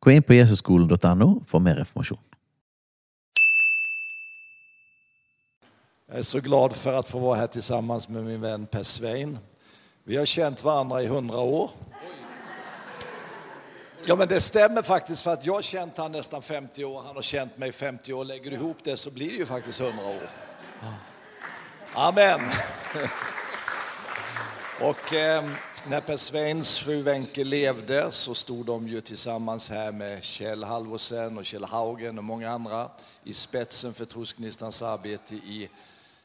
Gå inn på jesusskolen.no for mer informasjon. Jag är så glad för att få vara här tillsammans med min vän Per Svein. Vi har känt varandra i hundra år. Ja, men det stämmer faktiskt för att jag har känt han nästan 50 år, han har känt mig 50 år. Lägger du ihop det så blir det ju faktiskt 100 år. Amen. Och eh, när Per Sveins fru Wenche levde så stod de ju tillsammans här med Kjell Halvorsen och Kjell Haugen och många andra i spetsen för Trosgnistans arbete i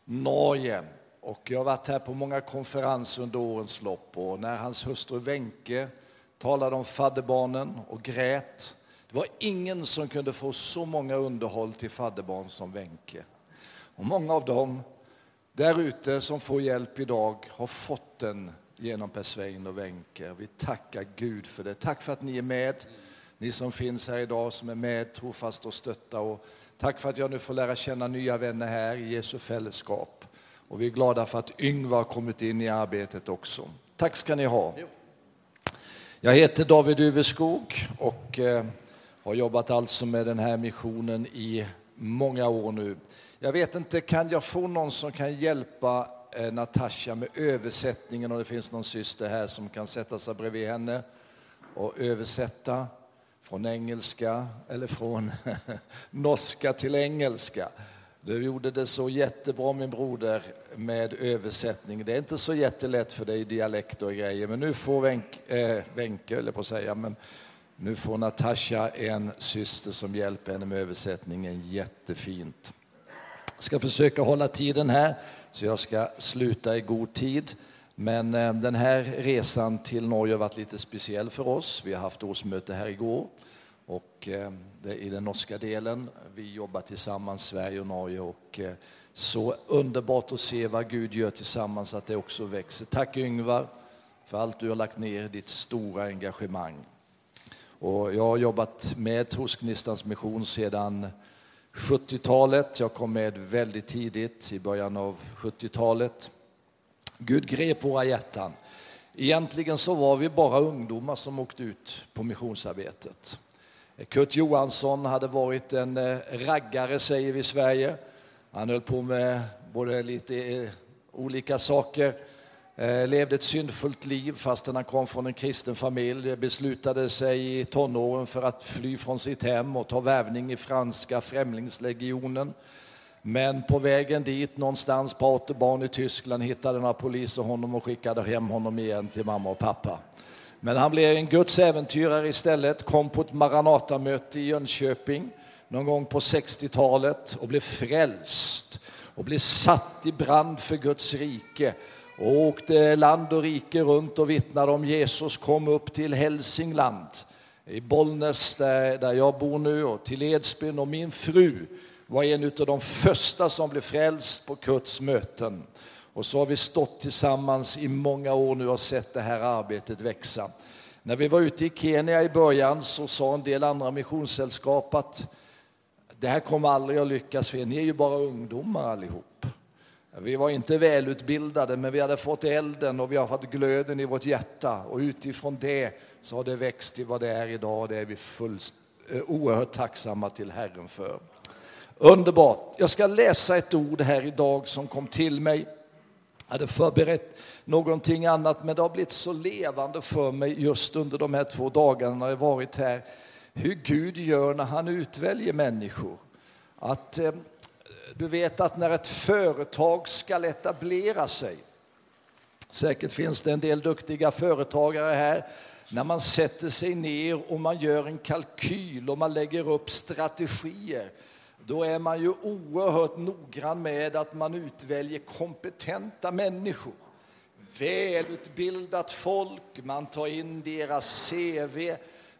Norge. Och jag har varit här på många konferenser under årens lopp och när hans hustru Wenche talade om fadderbarnen och grät. Det var ingen som kunde få så många underhåll till fadderbarn som Wenche. Och många av dem där ute som får hjälp idag har fått den genom Per Svein och Wenche. Vi tackar Gud för det. Tack för att ni är med. Ni som finns här idag som är med trofast och stötta. Och tack för att jag nu får lära känna nya vänner här i Jesu fällskap. Och vi är glada för att Yngvar har kommit in i arbetet också. Tack ska ni ha. Jag heter David Uveskog och eh, har jobbat alltså med den här missionen i många år nu. Jag vet inte, kan jag få någon som kan hjälpa Eh, Natasha med översättningen om det finns någon syster här som kan sätta sig bredvid henne och översätta från engelska eller från norska till engelska. Du gjorde det så jättebra min broder med översättning. Det är inte så jättelätt för dig dialekter och grejer men nu får Wenche, eh, äh, eller på att säga, men nu får Natasha en syster som hjälper henne med översättningen jättefint. Jag ska försöka hålla tiden här så jag ska sluta i god tid. Men eh, den här resan till Norge har varit lite speciell för oss. Vi har haft årsmöte här igår och eh, det är i den norska delen. Vi jobbar tillsammans, Sverige och Norge och eh, så underbart att se vad Gud gör tillsammans, att det också växer. Tack Yngvar för allt du har lagt ner, ditt stora engagemang. Och jag har jobbat med Trosgnistans mission sedan 70-talet. Jag kom med väldigt tidigt, i början av 70-talet. Gud grep våra hjärtan. Egentligen så var vi bara ungdomar som åkte ut på missionsarbetet. Kurt Johansson hade varit en eh, raggare, säger vi i Sverige. Han höll på med både lite eh, olika saker. Eh, levde ett syndfullt liv fastän han kom från en kristen familj. Beslutade sig i tonåren för att fly från sitt hem och ta värvning i franska främlingslegionen. Men på vägen dit, någonstans på autobahn i Tyskland, hittade några poliser honom och skickade hem honom igen till mamma och pappa. Men han blev en Guds äventyrare istället, kom på ett Maranatamöte i Jönköping någon gång på 60-talet och blev frälst och blev satt i brand för Guds rike och åkte land och rike runt och vittnade om Jesus, kom upp till Hälsingland, i Bollnäs där, där jag bor nu och till Edsbyn och min fru var en av de första som blev frälst på Kurts möten. Och så har vi stått tillsammans i många år nu och sett det här arbetet växa. När vi var ute i Kenya i början så sa en del andra missionssällskap att det här kommer aldrig att lyckas för er, ni är ju bara ungdomar allihop. Vi var inte välutbildade, men vi hade fått elden och vi har fått glöden i vårt hjärta. Och utifrån det så har det växt till vad det är idag och det är vi fullst, eh, oerhört tacksamma till Herren för. Underbart. Jag ska läsa ett ord här idag som kom till mig. Jag hade förberett någonting annat, men det har blivit så levande för mig just under de här två dagarna när jag varit här. Hur Gud gör när han utväljer människor. Att eh, du vet att när ett företag ska etablera sig, säkert finns det en del duktiga företagare här, när man sätter sig ner och man gör en kalkyl och man lägger upp strategier, då är man ju oerhört noggrann med att man utväljer kompetenta människor. Välutbildat folk, man tar in deras CV,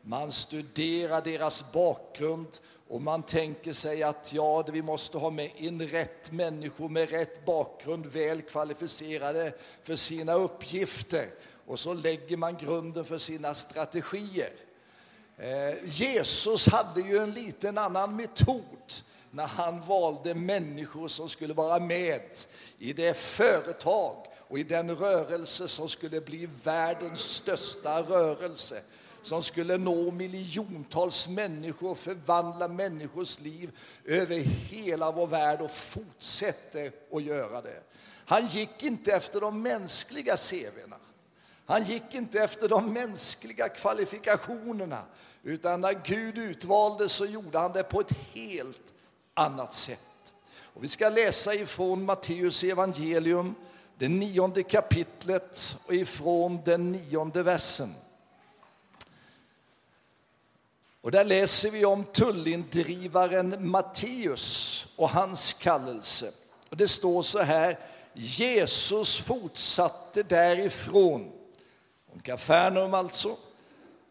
man studerar deras bakgrund och man tänker sig att ja, vi måste ha med in rätt människor med rätt bakgrund, väl kvalificerade för sina uppgifter. Och så lägger man grunden för sina strategier. Eh, Jesus hade ju en liten annan metod när han valde människor som skulle vara med i det företag och i den rörelse som skulle bli världens största rörelse som skulle nå miljontals människor och förvandla människors liv över hela vår värld och fortsätter att göra det. Han gick inte efter de mänskliga CVna. Han gick inte efter de mänskliga kvalifikationerna utan när Gud utvalde så gjorde han det på ett helt annat sätt. Och vi ska läsa ifrån Matteus evangelium, det nionde kapitlet och ifrån den nionde versen. Och där läser vi om tullindrivaren Matteus och hans kallelse. Och det står så här, Jesus fortsatte därifrån, om Kafarnaum alltså,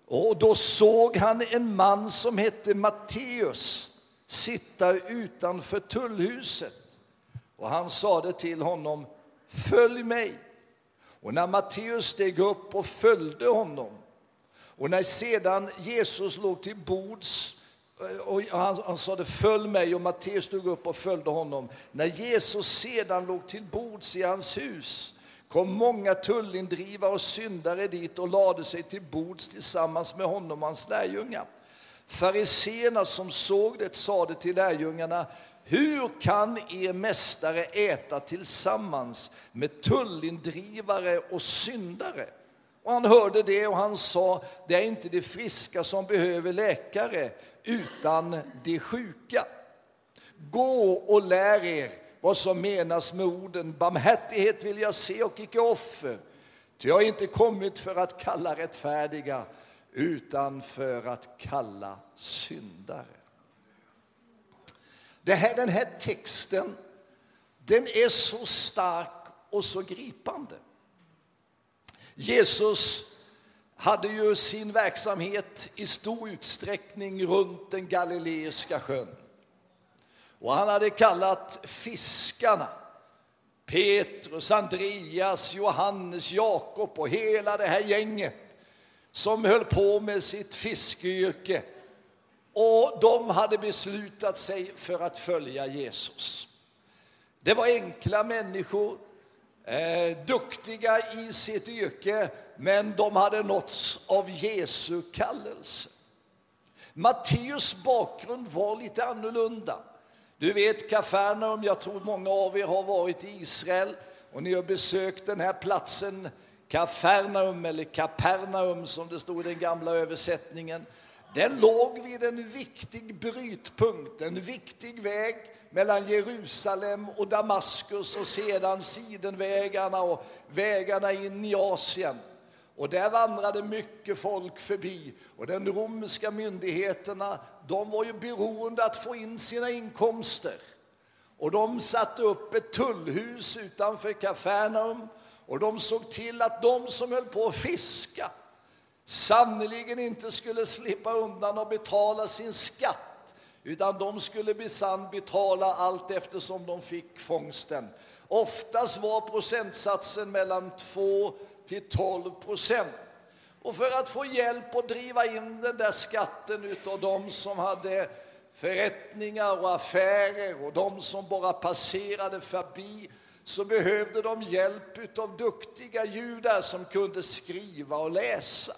och då såg han en man som hette Matteus sitta utanför tullhuset. Och han sade till honom, följ mig. Och när Matteus steg upp och följde honom och när sedan Jesus låg till bords eh, och han, han sade följ mig och Matteus stod upp och följde honom. När Jesus sedan låg till bords i hans hus kom många tullindrivare och syndare dit och lade sig till bords tillsammans med honom och hans lärjungar. Fariseerna som såg det sade till lärjungarna hur kan er mästare äta tillsammans med tullindrivare och syndare? Och han hörde det och han sa, det är inte de friska som behöver läkare, utan de sjuka. Gå och lär er vad som menas med orden barmhärtighet vill jag se och icke offer. Ty jag har inte kommit för att kalla rättfärdiga, utan för att kalla syndare. Det här, den här texten den är så stark och så gripande. Jesus hade ju sin verksamhet i stor utsträckning runt den galileiska sjön. Och han hade kallat fiskarna, Petrus, Andreas, Johannes, Jakob och hela det här gänget som höll på med sitt fiskeyrke. Och de hade beslutat sig för att följa Jesus. Det var enkla människor eh, duktiga i sitt yrke, men de hade nåtts av Jesu kallelse. Matteus bakgrund var lite annorlunda. Du vet Kafarnaum, jag tror många av er har varit i Israel och ni har besökt den här platsen Kafarnaum eller Kapernaum som det stod i den gamla översättningen. Den låg vid en viktig brytpunkt, en viktig väg mellan Jerusalem och Damaskus och sedan sidenvägarna och vägarna in i Asien. Och där vandrade mycket folk förbi och de romerska myndigheterna de var ju beroende att få in sina inkomster. Och de satte upp ett tullhus utanför Kafarnaum och de såg till att de som höll på att fiska sannerligen inte skulle slippa undan och betala sin skatt utan de skulle besann betala allt eftersom de fick fångsten. Oftast var procentsatsen mellan 2 till 12 procent. Och för att få hjälp att driva in den där skatten av de som hade förrättningar och affärer och de som bara passerade förbi så behövde de hjälp av duktiga judar som kunde skriva och läsa.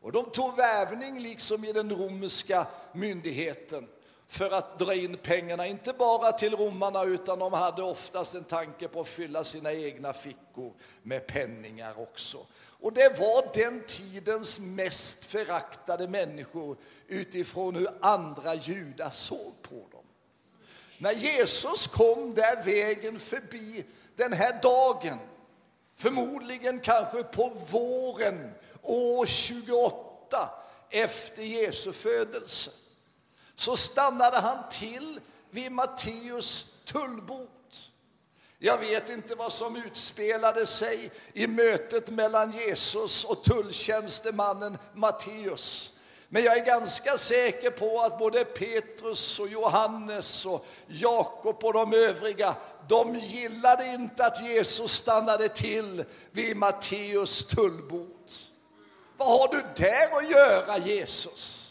Och de tog värvning liksom i den romerska myndigheten för att dra in pengarna, inte bara till romarna utan de hade oftast en tanke på att fylla sina egna fickor med penningar också. Och det var den tidens mest föraktade människor utifrån hur andra judar såg på dem. När Jesus kom där vägen förbi den här dagen, förmodligen kanske på våren år 28 efter Jesu födelse, så stannade han till vid Matteus tullbot. Jag vet inte vad som utspelade sig i mötet mellan Jesus och tulltjänstemannen Matteus. Men jag är ganska säker på att både Petrus och Johannes och Jakob och de övriga, de gillade inte att Jesus stannade till vid Matteus tullbod. Vad har du där att göra Jesus?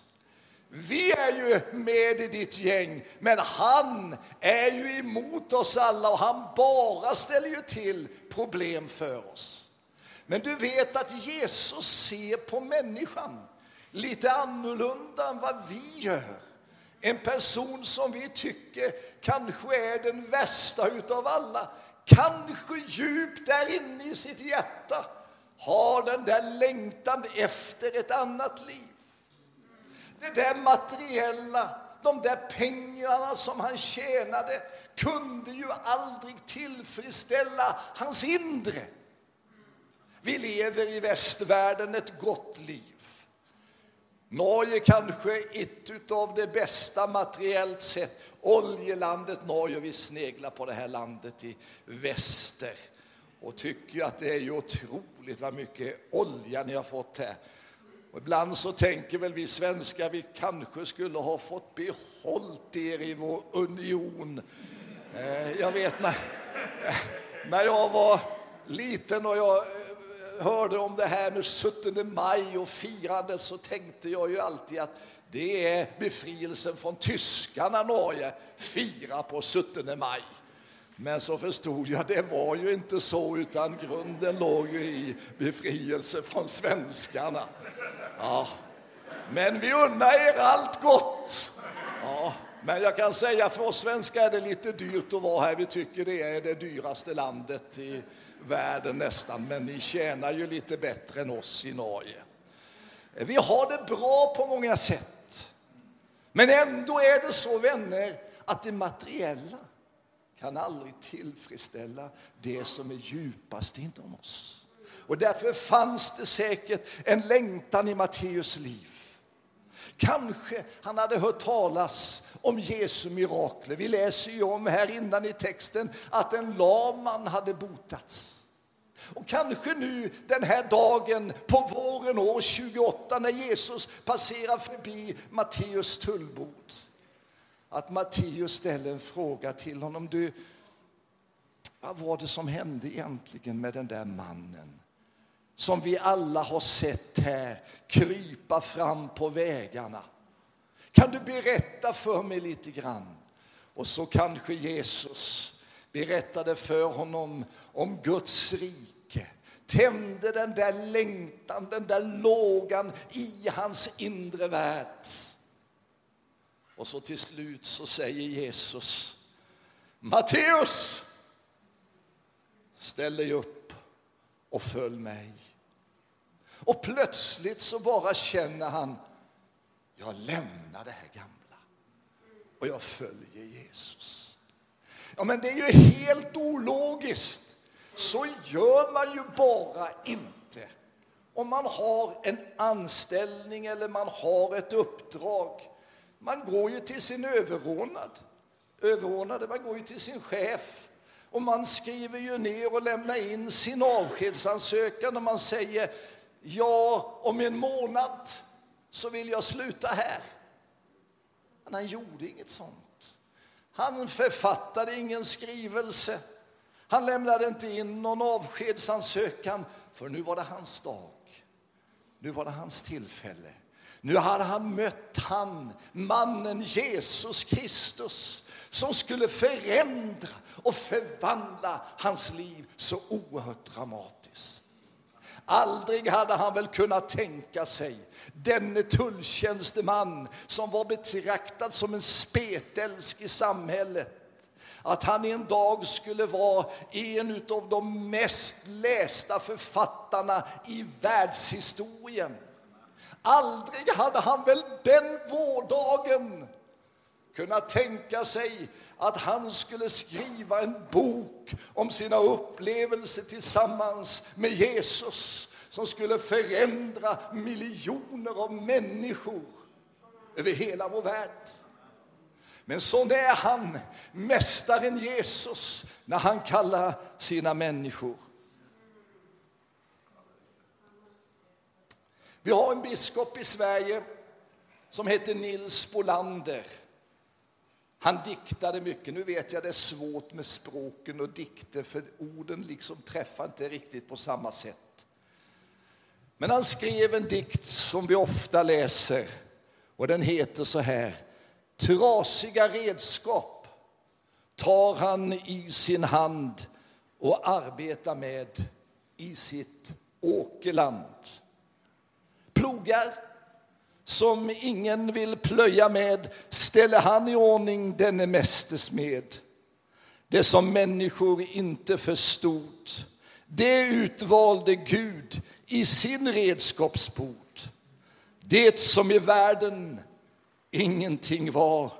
Vi är ju med i ditt gäng, men han är ju emot oss alla och han bara ställer ju till problem för oss. Men du vet att Jesus ser på människan lite annorlunda än vad vi gör. En person som vi tycker kanske är den värsta utav alla, kanske djupt där inne i sitt hjärta har den där längtan efter ett annat liv. Det där materiella, de där pengarna som han tjänade kunde ju aldrig tillfredsställa hans inre. Vi lever i västvärlden ett gott liv. Norge kanske ett av det bästa materiellt sett. Oljelandet Norge, vi sneglar på det här landet i väster och tycker att det är ju otroligt vad mycket olja ni har fått här. Och ibland så tänker väl vi svenskar vi kanske skulle ha fått behållt er i vår union. Eh, jag vet när, eh, när jag var liten och jag eh, hörde om det här med 17 maj och firandet så tänkte jag ju alltid att det är befrielsen från tyskarna Norge firar på 17 maj. Men så förstod jag, det var ju inte så, utan grunden låg ju i befrielse från svenskarna. Ja. Men vi unnar er allt gott. Ja. Men jag kan säga för oss svenskar är det lite dyrt att vara här. Vi tycker det är det dyraste landet i världen nästan. Men ni tjänar ju lite bättre än oss i Norge. Vi har det bra på många sätt. Men ändå är det så vänner att det materiella kan aldrig tillfredsställa det som är djupast inom oss. Och därför fanns det säkert en längtan i Matteus liv. Kanske han hade hört talas om Jesu mirakler. Vi läser ju om här innan i texten att en laman hade botats. Och kanske nu den här dagen på våren år 28 när Jesus passerar förbi Matteus tullbord att Matteus ställer en fråga till honom. Du, vad var det som hände egentligen med den där mannen? som vi alla har sett här krypa fram på vägarna. Kan du berätta för mig lite grann? Och så kanske Jesus berättade för honom om Guds rike tände den där längtan, den där lågan i hans inre värld. Och så till slut så säger Jesus Matteus, ställ dig upp och följ mig. Och plötsligt så bara känner han, jag lämnar det här gamla och jag följer Jesus. Ja, men det är ju helt ologiskt. Så gör man ju bara inte. Om man har en anställning eller man har ett uppdrag. Man går ju till sin överordnad. Överordnade, man går ju till sin chef. Och man skriver ju ner och lämnar in sin avskedsansökan och man säger ja, om en månad så vill jag sluta här. Men han gjorde inget sånt. Han författade ingen skrivelse. Han lämnade inte in någon avskedsansökan, för nu var det hans dag. Nu var det hans tillfälle. Nu hade han mött han, mannen Jesus Kristus som skulle förändra och förvandla hans liv så oerhört dramatiskt. Aldrig hade han väl kunnat tänka sig denne tulltjänsteman som var betraktad som en spetälsk i samhället att han en dag skulle vara en av de mest lästa författarna i världshistorien. Aldrig hade han väl den vårdagen kunnat tänka sig att han skulle skriva en bok om sina upplevelser tillsammans med Jesus som skulle förändra miljoner av människor över hela vår värld. Men så är han, mästaren Jesus, när han kallar sina människor. Vi har en biskop i Sverige som heter Nils Bolander. Han diktade mycket. Nu vet jag det är svårt med språken och dikter för orden liksom träffar inte riktigt på samma sätt. Men han skrev en dikt som vi ofta läser och den heter så här. Trasiga redskap tar han i sin hand och arbetar med i sitt åkerland. Plogar som ingen vill plöja med ställer han i ordning denne mästers med. Det som människor inte förstod, det utvalde Gud i sin redskapsbod. Det som i världen ingenting var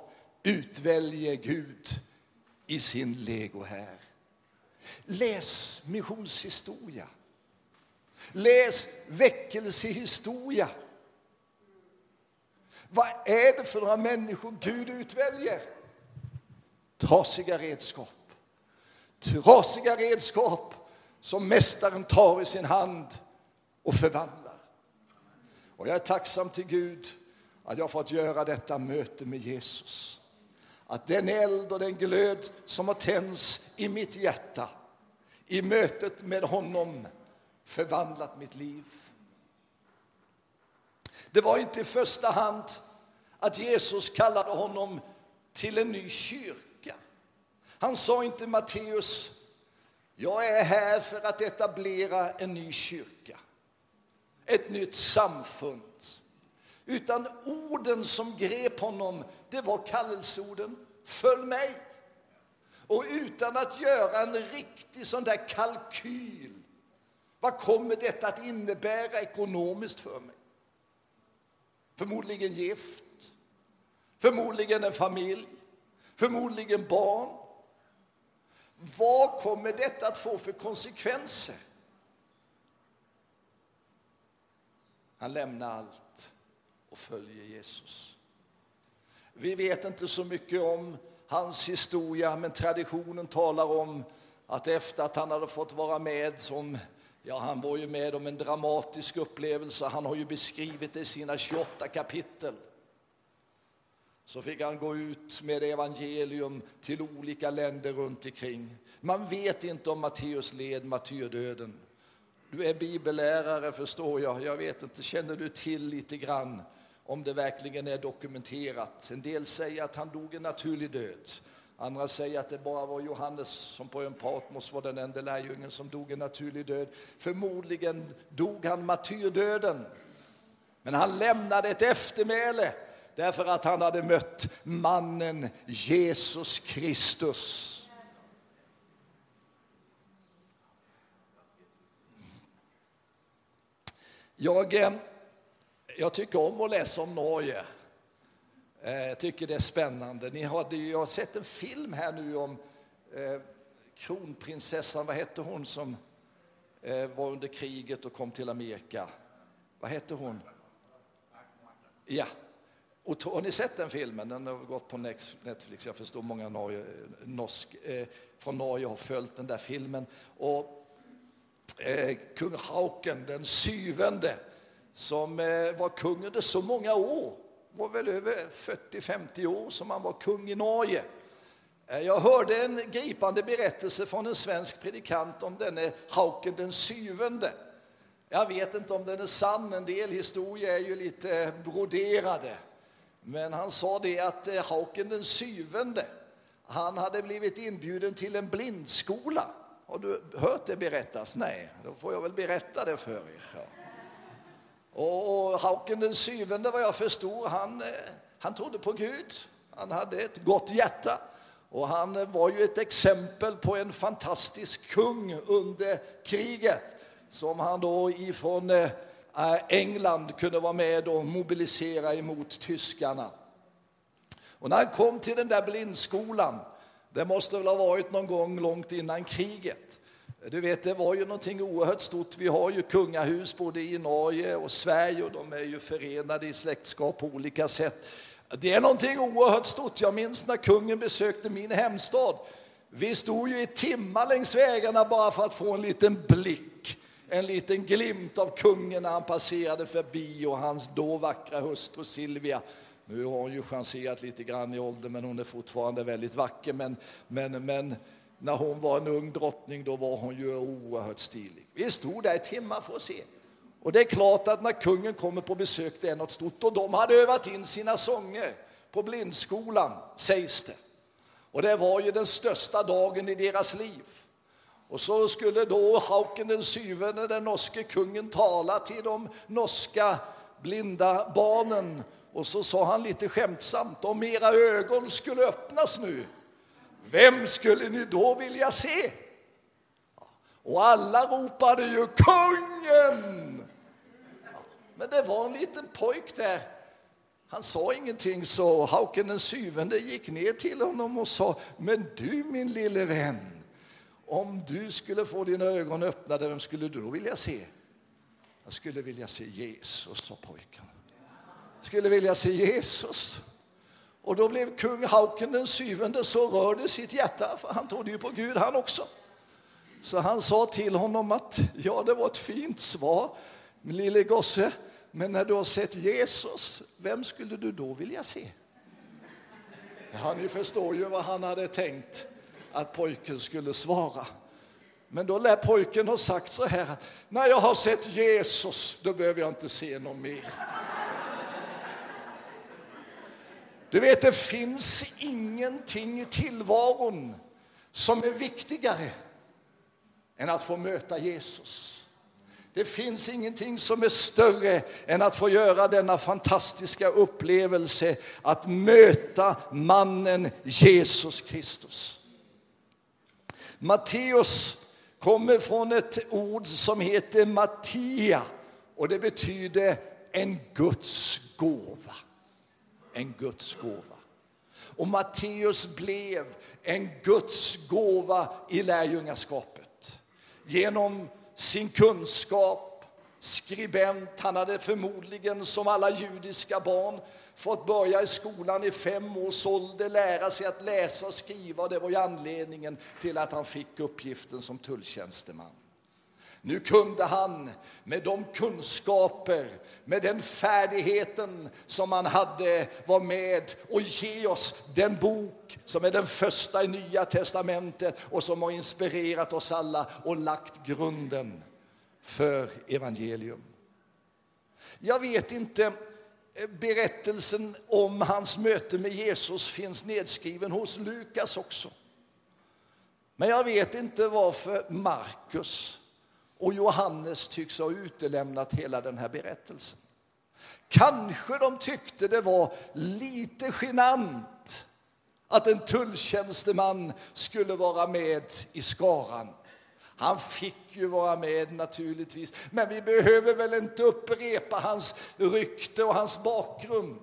utväljer Gud i sin lego här. Läs missionshistoria. Läs väckelsehistoria. Vad är det för några människor Gud utväljer? Trasiga redskap. Trasiga redskap som mästaren tar i sin hand och förvandlar. Och jag är tacksam till Gud att jag fått göra detta möte med Jesus. Att den eld och den glöd som har tänts i mitt hjärta i mötet med honom förvandlat mitt liv. Det var inte i första hand att Jesus kallade honom till en ny kyrka. Han sa inte Matteus, jag är här för att etablera en ny kyrka, ett nytt samfund. Utan orden som grep honom, det var kallelseorden, följ mig. Och utan att göra en riktig sån där kalkyl, vad kommer detta att innebära ekonomiskt för mig? Förmodligen gift, förmodligen en familj, förmodligen barn. Vad kommer detta att få för konsekvenser? Han lämnar allt och följer Jesus. Vi vet inte så mycket om hans historia, men traditionen talar om att efter att han hade fått vara med som Ja, han var ju med om en dramatisk upplevelse. Han har ju beskrivit det i sina 28 kapitel. Så fick han gå ut med evangelium till olika länder runt omkring. Man vet inte om Matteus led martyrdöden. Du är bibellärare, förstår jag. Jag vet inte, känner du till lite grann om det verkligen är dokumenterat? En del säger att han dog en naturlig död. Andra säger att det bara var Johannes som på en Patmos var den enda lärjungen som dog en naturlig död. Förmodligen dog han martyrdöden. Men han lämnade ett eftermäle därför att han hade mött mannen Jesus Kristus. Jag, eh, jag tycker om att läsa om Norge. Eh, jag tycker det är spännande. Ni hade, jag har sett en film här nu om eh, kronprinsessan, vad hette hon som eh, var under kriget och kom till Amerika? Vad hette hon? Ja. Och, har ni sett den filmen? Den har gått på Netflix. Jag förstår många Norge, norsk, eh, från Norge har följt den där filmen. Och eh, kung Hauken den syvende som eh, var kung under så många år var väl över 40-50 år som han var kung i Norge. Eh, jag hörde en gripande berättelse från en svensk predikant om denne Hauken den syvende. Jag vet inte om den är sann, en del historier är ju lite broderade. Men han sa det att eh, Hauken den syvende, han hade blivit inbjuden till en blindskola. Har du hört det berättas? Nej, då får jag väl berätta det för er. Och, Och Hauken den syvende, vad jag förstod, han, eh, han trodde på Gud. Han hade ett gott hjärta. Och han eh, var ju ett exempel på en fantastisk kung under kriget som han då ifrån eh, England kunde vara med och mobilisera emot tyskarna. Och när han kom till den där blindskolan, det måste väl ha varit någon gång långt innan kriget, du vet, det var ju någonting oerhört stort. Vi har ju kungahus både i Norge och Sverige och de är ju förenade i släktskap på olika sätt. Det är någonting oerhört stort. Jag minns när kungen besökte min hemstad. Vi stod ju i timmar längs vägarna bara för att få en liten blick en liten glimt av kungen när han passerade förbi och hans då vackra hustru Silvia. Nu har hon ju chanserat lite grann i ålder, men hon är fortfarande väldigt vacker. Men, men, men när hon var en ung drottning då var hon ju oerhört stilig. Vi stod där i timmar för att se. Och det är klart att när kungen kommer på besök det är något stort och de hade övat in sina sånger på blindskolan, sägs det. Och det var ju den största dagen i deras liv. Och så skulle då Hauken den syvende, den norske kungen, tala till de norska blinda barnen. Och så sa han lite skämtsamt, om era ögon skulle öppnas nu, vem skulle ni då vilja se? Och alla ropade ju kungen! Men det var en liten pojk där. Han sa ingenting så Hauken den syvende gick ner till honom och sa Men du min lille vän, om du skulle få dina ögon öppnade, vem skulle du då vilja se? Jag skulle vilja se Jesus, sa pojken. Jag skulle vilja se Jesus. Och då blev kung Hauken den syvende så rörde sitt hjärta, för han trodde ju på Gud han också. Så han sa till honom att ja, det var ett fint svar, min lille gosse, men när du har sett Jesus, vem skulle du då vilja se? Ja, ni förstår ju vad han hade tänkt att pojken skulle svara. Men då lär pojken ha sagt så här att när jag har sett Jesus, då behöver jag inte se någon mer. Du vet, det finns ingenting i tillvaron som är viktigare än att få möta Jesus. Det finns ingenting som är större än att få göra denna fantastiska upplevelse att möta mannen Jesus Kristus. Matteus kommer från ett ord som heter Mattia och det betyder en Guds gåva. En Guds gåva. Och Matteus blev en Guds gåva i lärjungaskapet genom sin kunskap, skribent. Han hade förmodligen som alla judiska barn fått börja i skolan i fem års ålder, lära sig att läsa och skriva. Det var ju anledningen till att han fick uppgiften som tulltjänsteman. Nu kunde han med de kunskaper, med den färdigheten som han hade vara med och ge oss den bok som är den första i Nya testamentet och som har inspirerat oss alla och lagt grunden för evangelium. Jag vet inte, eh, berättelsen om hans möte med Jesus finns nedskriven hos Lukas också. Men jag vet inte varför Markus och Johannes tycks ha utelämnat hela den här berättelsen. Kanske de tyckte det var lite genant att en tulltjänsteman skulle vara med i skaran. Han fick ju vara med naturligtvis, men vi behöver väl inte upprepa hans rykte och hans bakgrund.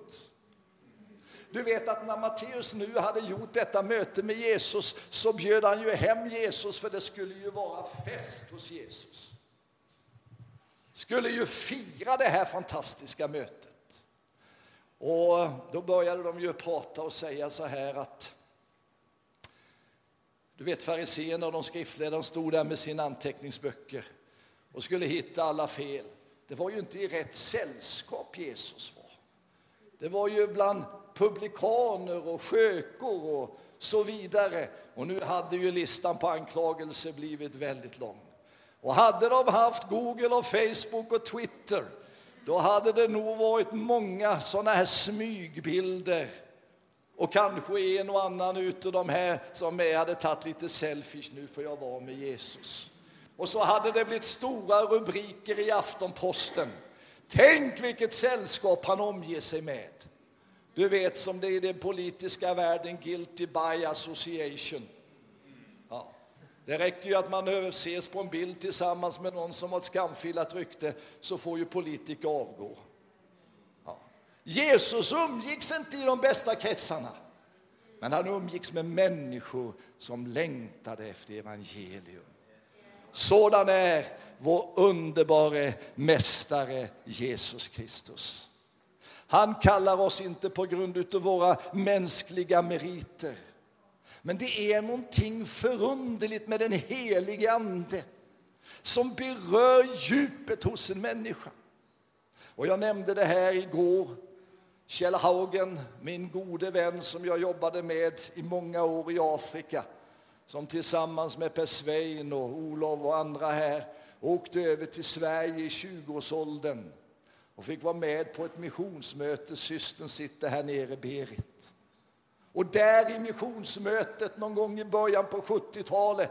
Du vet att när Matteus nu hade gjort detta möte med Jesus så bjöd han ju hem Jesus för det skulle ju vara fest hos Jesus. Skulle ju fira det här fantastiska mötet. Och då började de ju prata och säga så här att du vet fariséerna och de skriftledare stod där med sina anteckningsböcker och skulle hitta alla fel. Det var ju inte i rätt sällskap Jesus var. Det var ju bland publikaner och skökor och så vidare. Och nu hade ju listan på anklagelser blivit väldigt lång. Och hade de haft Google och Facebook och Twitter då hade det nog varit många sådana här smygbilder och kanske en och annan utav de här som är hade tagit lite selfies. Nu för jag var med Jesus. Och så hade det blivit stora rubriker i Aftonposten. Tänk vilket sällskap han omger sig med. Du vet som det är i den politiska världen, guilty by association. Ja. Det räcker ju att man ses på en bild tillsammans med någon som har ett skamfilat rykte så får ju politiker avgå. Ja. Jesus umgicks inte i de bästa kretsarna. Men han umgicks med människor som längtade efter evangelium. Sådan är vår underbara mästare Jesus Kristus. Han kallar oss inte på grund av våra mänskliga meriter. Men det är någonting förunderligt med den helige Ande som berör djupet hos en människa. Och jag nämnde det här igår. Kjell Haugen, min gode vän som jag jobbade med i många år i Afrika, som tillsammans med Per Svein och Olof och andra här åkte över till Sverige i 20-årsåldern och fick vara med på ett missionsmöte. Systern sitter här nere, Berit. Och där i missionsmötet någon gång i början på 70-talet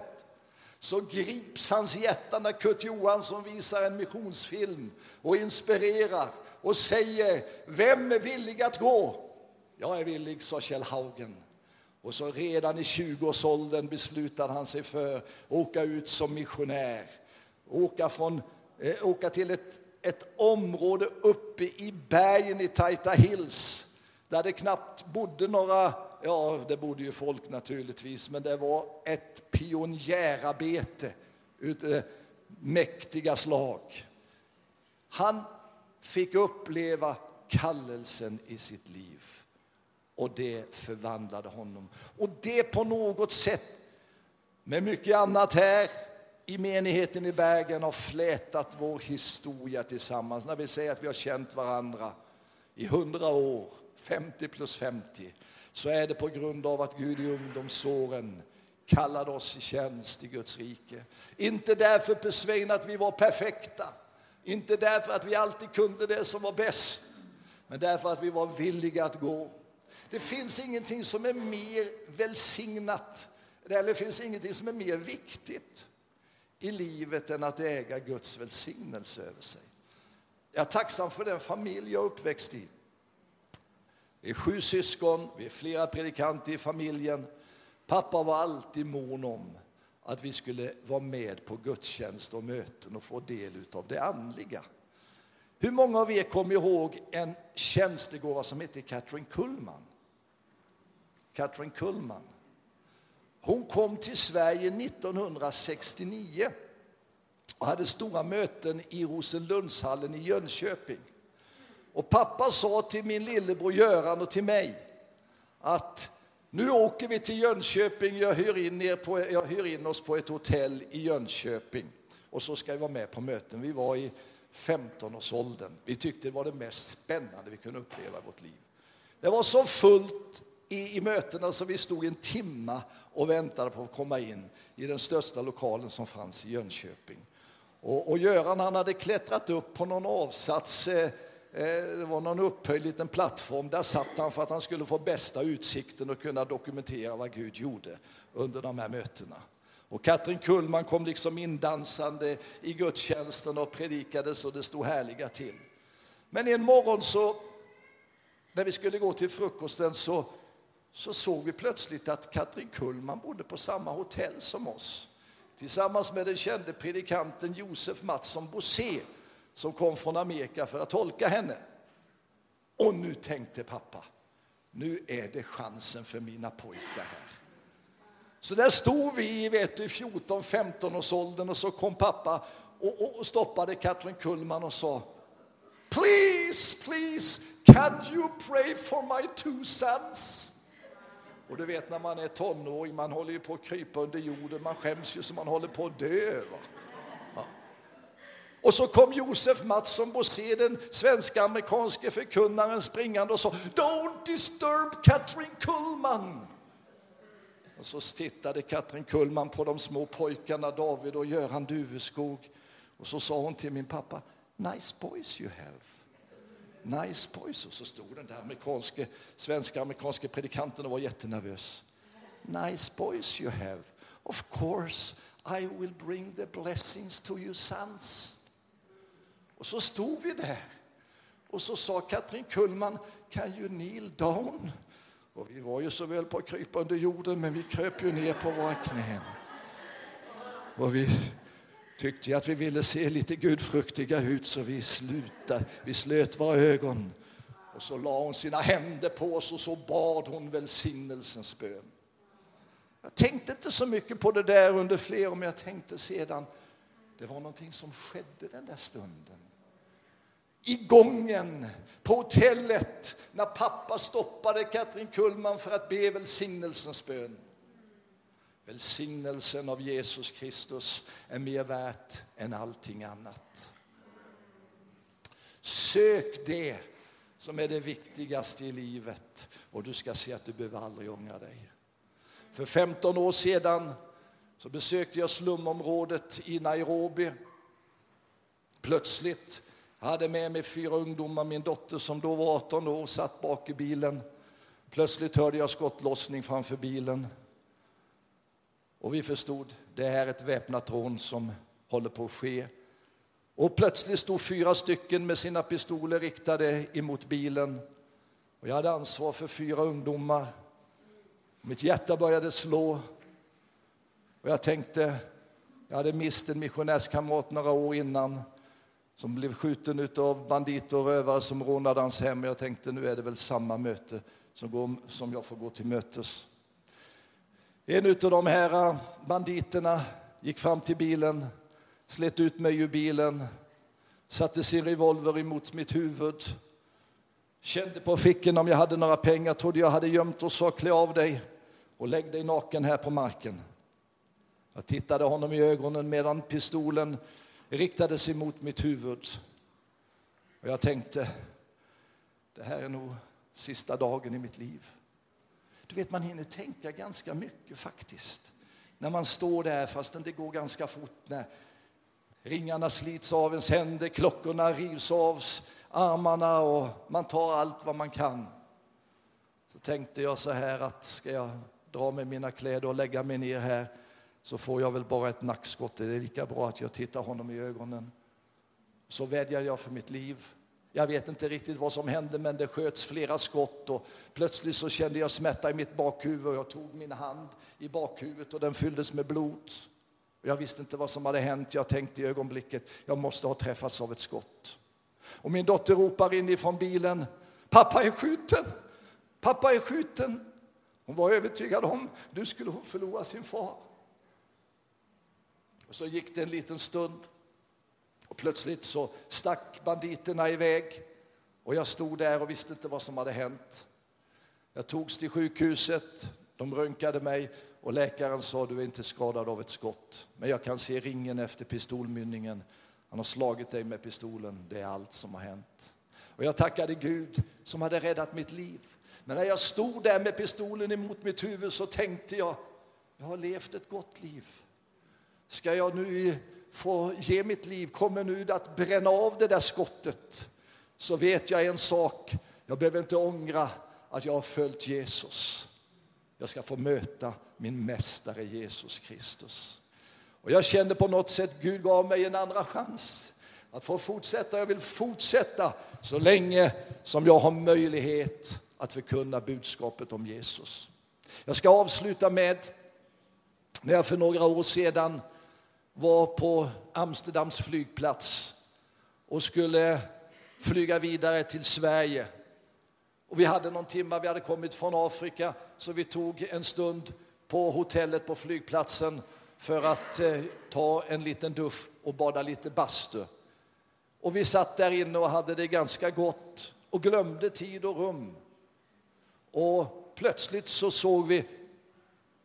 så grips hans hjärta när Kurt Johansson visar en missionsfilm och inspirerar och säger Vem är villig att gå? Jag är villig, sa Kjell Haugen. Och så redan i 20-årsåldern beslutade han sig för att åka ut som missionär. Åka, från, eh, åka till ett, ett område uppe i bergen i Taita Hills där det knappt bodde några Ja, det bodde ju folk naturligtvis, men det var ett pionjärarbete utav eh, mäktiga slag. Han fick uppleva kallelsen i sitt liv och det förvandlade honom. Och det på något sätt, med mycket annat här i menigheten i Bergen, har flätat vår historia tillsammans. När vi säger att vi har känt varandra i hundra år, 50 plus 50 så är det på grund av att Gud i ungdomsåren kallade oss i tjänst i Guds rike. Inte därför, Per att vi var perfekta, inte därför att vi alltid kunde det som var bäst, men därför att vi var villiga att gå. Det finns ingenting som är mer välsignat, eller det finns ingenting som är mer viktigt i livet än att äga Guds välsignelse över sig. Jag är tacksam för den familj jag är uppväxt i. Vi är sju syskon, vi är flera predikanter i familjen. Pappa var alltid mån om att vi skulle vara med på gudstjänst och möten och få del av det andliga. Hur många av er kommer ihåg en tjänstegåva som heter Katrin Kullman? Katrin Kullman. Hon kom till Sverige 1969 och hade stora möten i Rosenlundshallen i Jönköping. Och pappa sa till min lillebror Göran och till mig att nu åker vi till Jönköping, jag hyr in, er på, jag hyr in oss på ett hotell i Jönköping och så ska vi vara med på möten. Vi var i 15-årsåldern. Vi tyckte det var det mest spännande vi kunde uppleva i vårt liv. Det var så fullt i, i mötena så vi stod en timma och väntade på att komma in i den största lokalen som fanns i Jönköping. Och, och Göran han hade klättrat upp på någon avsats eh, Eh, det var någon upphöjd liten plattform. Där satt han för att han skulle få bästa utsikten och kunna dokumentera vad Gud gjorde under de här mötena. Och Katrin Kullman kom liksom indansande i gudstjänsten och predikade så det stod härliga till. Men en morgon så, när vi skulle gå till frukosten så, så såg vi plötsligt att Katrin Kullman bodde på samma hotell som oss tillsammans med den kände predikanten Josef Mattsson Bosé som kom från Amerika för att tolka henne. Och nu tänkte pappa, nu är det chansen för mina pojkar här. Så där stod vi vet du, 14-15 års åldern och så kom pappa och, och stoppade Katrin Kullman och sa Please, please, can you pray for my two sons? Och du vet när man är tonåring, man håller ju på att krypa under jorden, man skäms ju så man håller på att dö. Va? Och så kom Josef Mattsson Bosé, den svenska-amerikanske förkunnaren, springande och sa Don't disturb Katrin Kullman. Och så tittade Katrin Kullman på de små pojkarna David och Göran Duveskog. Och så sa hon till min pappa Nice boys you have. Nice boys. Och så stod den där amerikanske, svenska-amerikanske predikanten och var jättenervös. Nice boys you have. Of course I will bring the blessings to your sons. Och så stod vi där. Och så sa Katrin Kullman, can you kneel down? Och vi var ju så väl på att krypa under jorden, men vi kröp ju ner på våra knän. Och vi tyckte jag att vi ville se lite gudfruktiga ut, så vi slutade. Vi slöt våra ögon. Och så la hon sina händer på oss och så bad hon välsignelsens bön. Jag tänkte inte så mycket på det där under flera år, men jag tänkte sedan, det var någonting som skedde den där stunden i gången på hotellet när pappa stoppade Katrin Kullman för att be välsignelsens bön. Välsignelsen av Jesus Kristus är mer värt än allting annat. Sök det som är det viktigaste i livet och du ska se att du behöver aldrig ångra dig. För 15 år sedan så besökte jag slumområdet i Nairobi. Plötsligt hade med mig fyra ungdomar, min dotter som då var 18 år satt bak i bilen. Plötsligt hörde jag skottlossning framför bilen. Och vi förstod, det är ett väpnat rån som håller på att ske. Och plötsligt stod fyra stycken med sina pistoler riktade emot bilen. Och jag hade ansvar för fyra ungdomar. Mitt hjärta började slå. Och jag tänkte, jag hade mist en missionärskamrat några år innan som blev skjuten av banditer och rövare som rånade hans hem. Jag tänkte, nu är det väl samma möte som, går, som jag får gå till mötes. En av de här äh, banditerna gick fram till bilen, slet ut mig ur bilen, satte sin revolver emot mitt huvud, kände på fickan om jag hade några pengar, trodde jag hade gömt och sa klä av dig och lägg dig naken här på marken. Jag tittade honom i ögonen medan pistolen riktade sig mot mitt huvud. Och jag tänkte, det här är nog sista dagen i mitt liv. Du vet, man hinner tänka ganska mycket faktiskt. När man står där, fastän det går ganska fort, när ringarna slits av ens händer, klockorna rivs av armarna och man tar allt vad man kan. Så tänkte jag så här att ska jag dra med mina kläder och lägga mig ner här så får jag väl bara ett nackskott. Det är lika bra att jag tittar honom i ögonen. Så vädjar jag för mitt liv. Jag vet inte riktigt vad som hände, men det sköts flera skott och plötsligt så kände jag smärta i mitt bakhuvud och jag tog min hand i bakhuvudet och den fylldes med blod. Jag visste inte vad som hade hänt. Jag tänkte i ögonblicket, jag måste ha träffats av ett skott. Och min dotter ropar inifrån bilen, pappa är skjuten, pappa är skjuten. Hon var övertygad om, nu skulle hon förlora sin far. Och så gick det en liten stund och plötsligt så stack banditerna iväg och jag stod där och visste inte vad som hade hänt. Jag togs till sjukhuset, de röntgade mig och läkaren sa du är inte skadad av ett skott. Men jag kan se ringen efter pistolmynningen. Han har slagit dig med pistolen. Det är allt som har hänt. Och jag tackade Gud som hade räddat mitt liv. Men när jag stod där med pistolen emot mitt huvud så tänkte jag, jag har levt ett gott liv. Ska jag nu få ge mitt liv, kommer nu att bränna av det där skottet, så vet jag en sak. Jag behöver inte ångra att jag har följt Jesus. Jag ska få möta min mästare Jesus Kristus. Och jag kände på något sätt Gud gav mig en andra chans att få fortsätta. Jag vill fortsätta så länge som jag har möjlighet att förkunna budskapet om Jesus. Jag ska avsluta med när jag för några år sedan var på Amsterdams flygplats och skulle flyga vidare till Sverige. Och vi hade någon timme, vi hade kommit från Afrika, så vi tog en stund på hotellet på flygplatsen för att eh, ta en liten dusch och bada lite bastu. Och vi satt där inne och hade det ganska gott och glömde tid och rum. Och plötsligt så såg vi,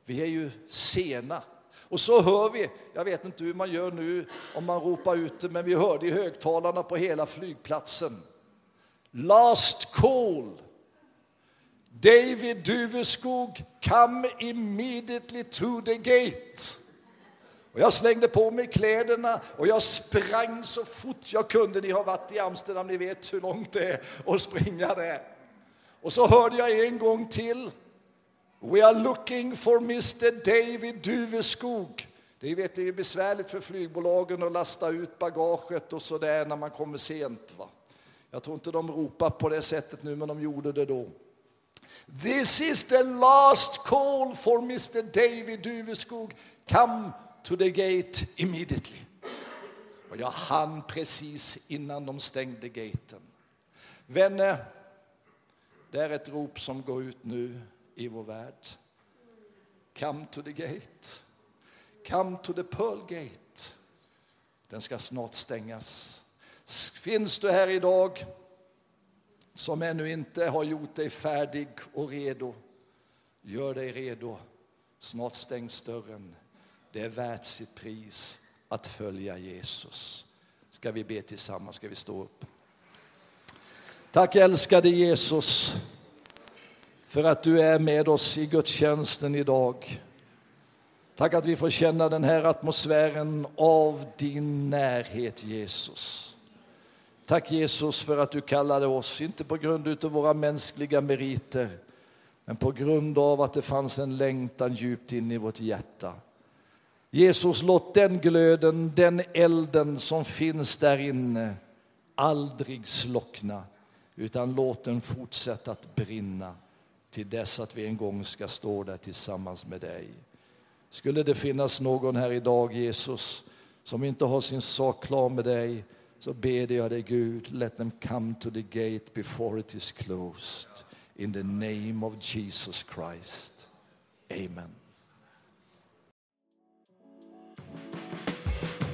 vi är ju sena. Och så hör vi, jag vet inte hur man gör nu om man ropar ut det, men vi hörde i högtalarna på hela flygplatsen. Last call. David Duveskog, come immediately to the gate. Och jag slängde på mig kläderna och jag sprang så fort jag kunde. Ni har varit i Amsterdam, ni vet hur långt det är att springa där. Och så hörde jag en gång till. We are looking for Mr David Duveskog. Det, vet, det är besvärligt för flygbolagen att lasta ut bagaget och så där när man kommer sent. Va? Jag tror inte de ropar på det sättet nu, men de gjorde det då. This is the last call for Mr David Duveskog. Come to the gate immediately. Och jag hann precis innan de stängde gaten. Vänner, det är ett rop som går ut nu i vår värld. Come to the gate. Come to the pearl gate. Den ska snart stängas. Finns du här idag som ännu inte har gjort dig färdig och redo, gör dig redo Snart stängs dörren. Det är värt sitt pris att följa Jesus. Ska vi be tillsammans? Ska vi stå upp? Tack älskade Jesus för att du är med oss i gudstjänsten idag. Tack att vi får känna den här atmosfären av din närhet Jesus. Tack Jesus för att du kallade oss, inte på grund av våra mänskliga meriter, men på grund av att det fanns en längtan djupt in i vårt hjärta. Jesus, låt den glöden, den elden som finns där inne aldrig slockna, utan låt den fortsätta att brinna till dess att vi en gång ska stå där tillsammans med dig. Skulle det finnas någon här idag, Jesus, som inte har sin sak klar med dig, så ber jag dig Gud, let them come to the gate before it is closed. In the name of Jesus Christ. Amen.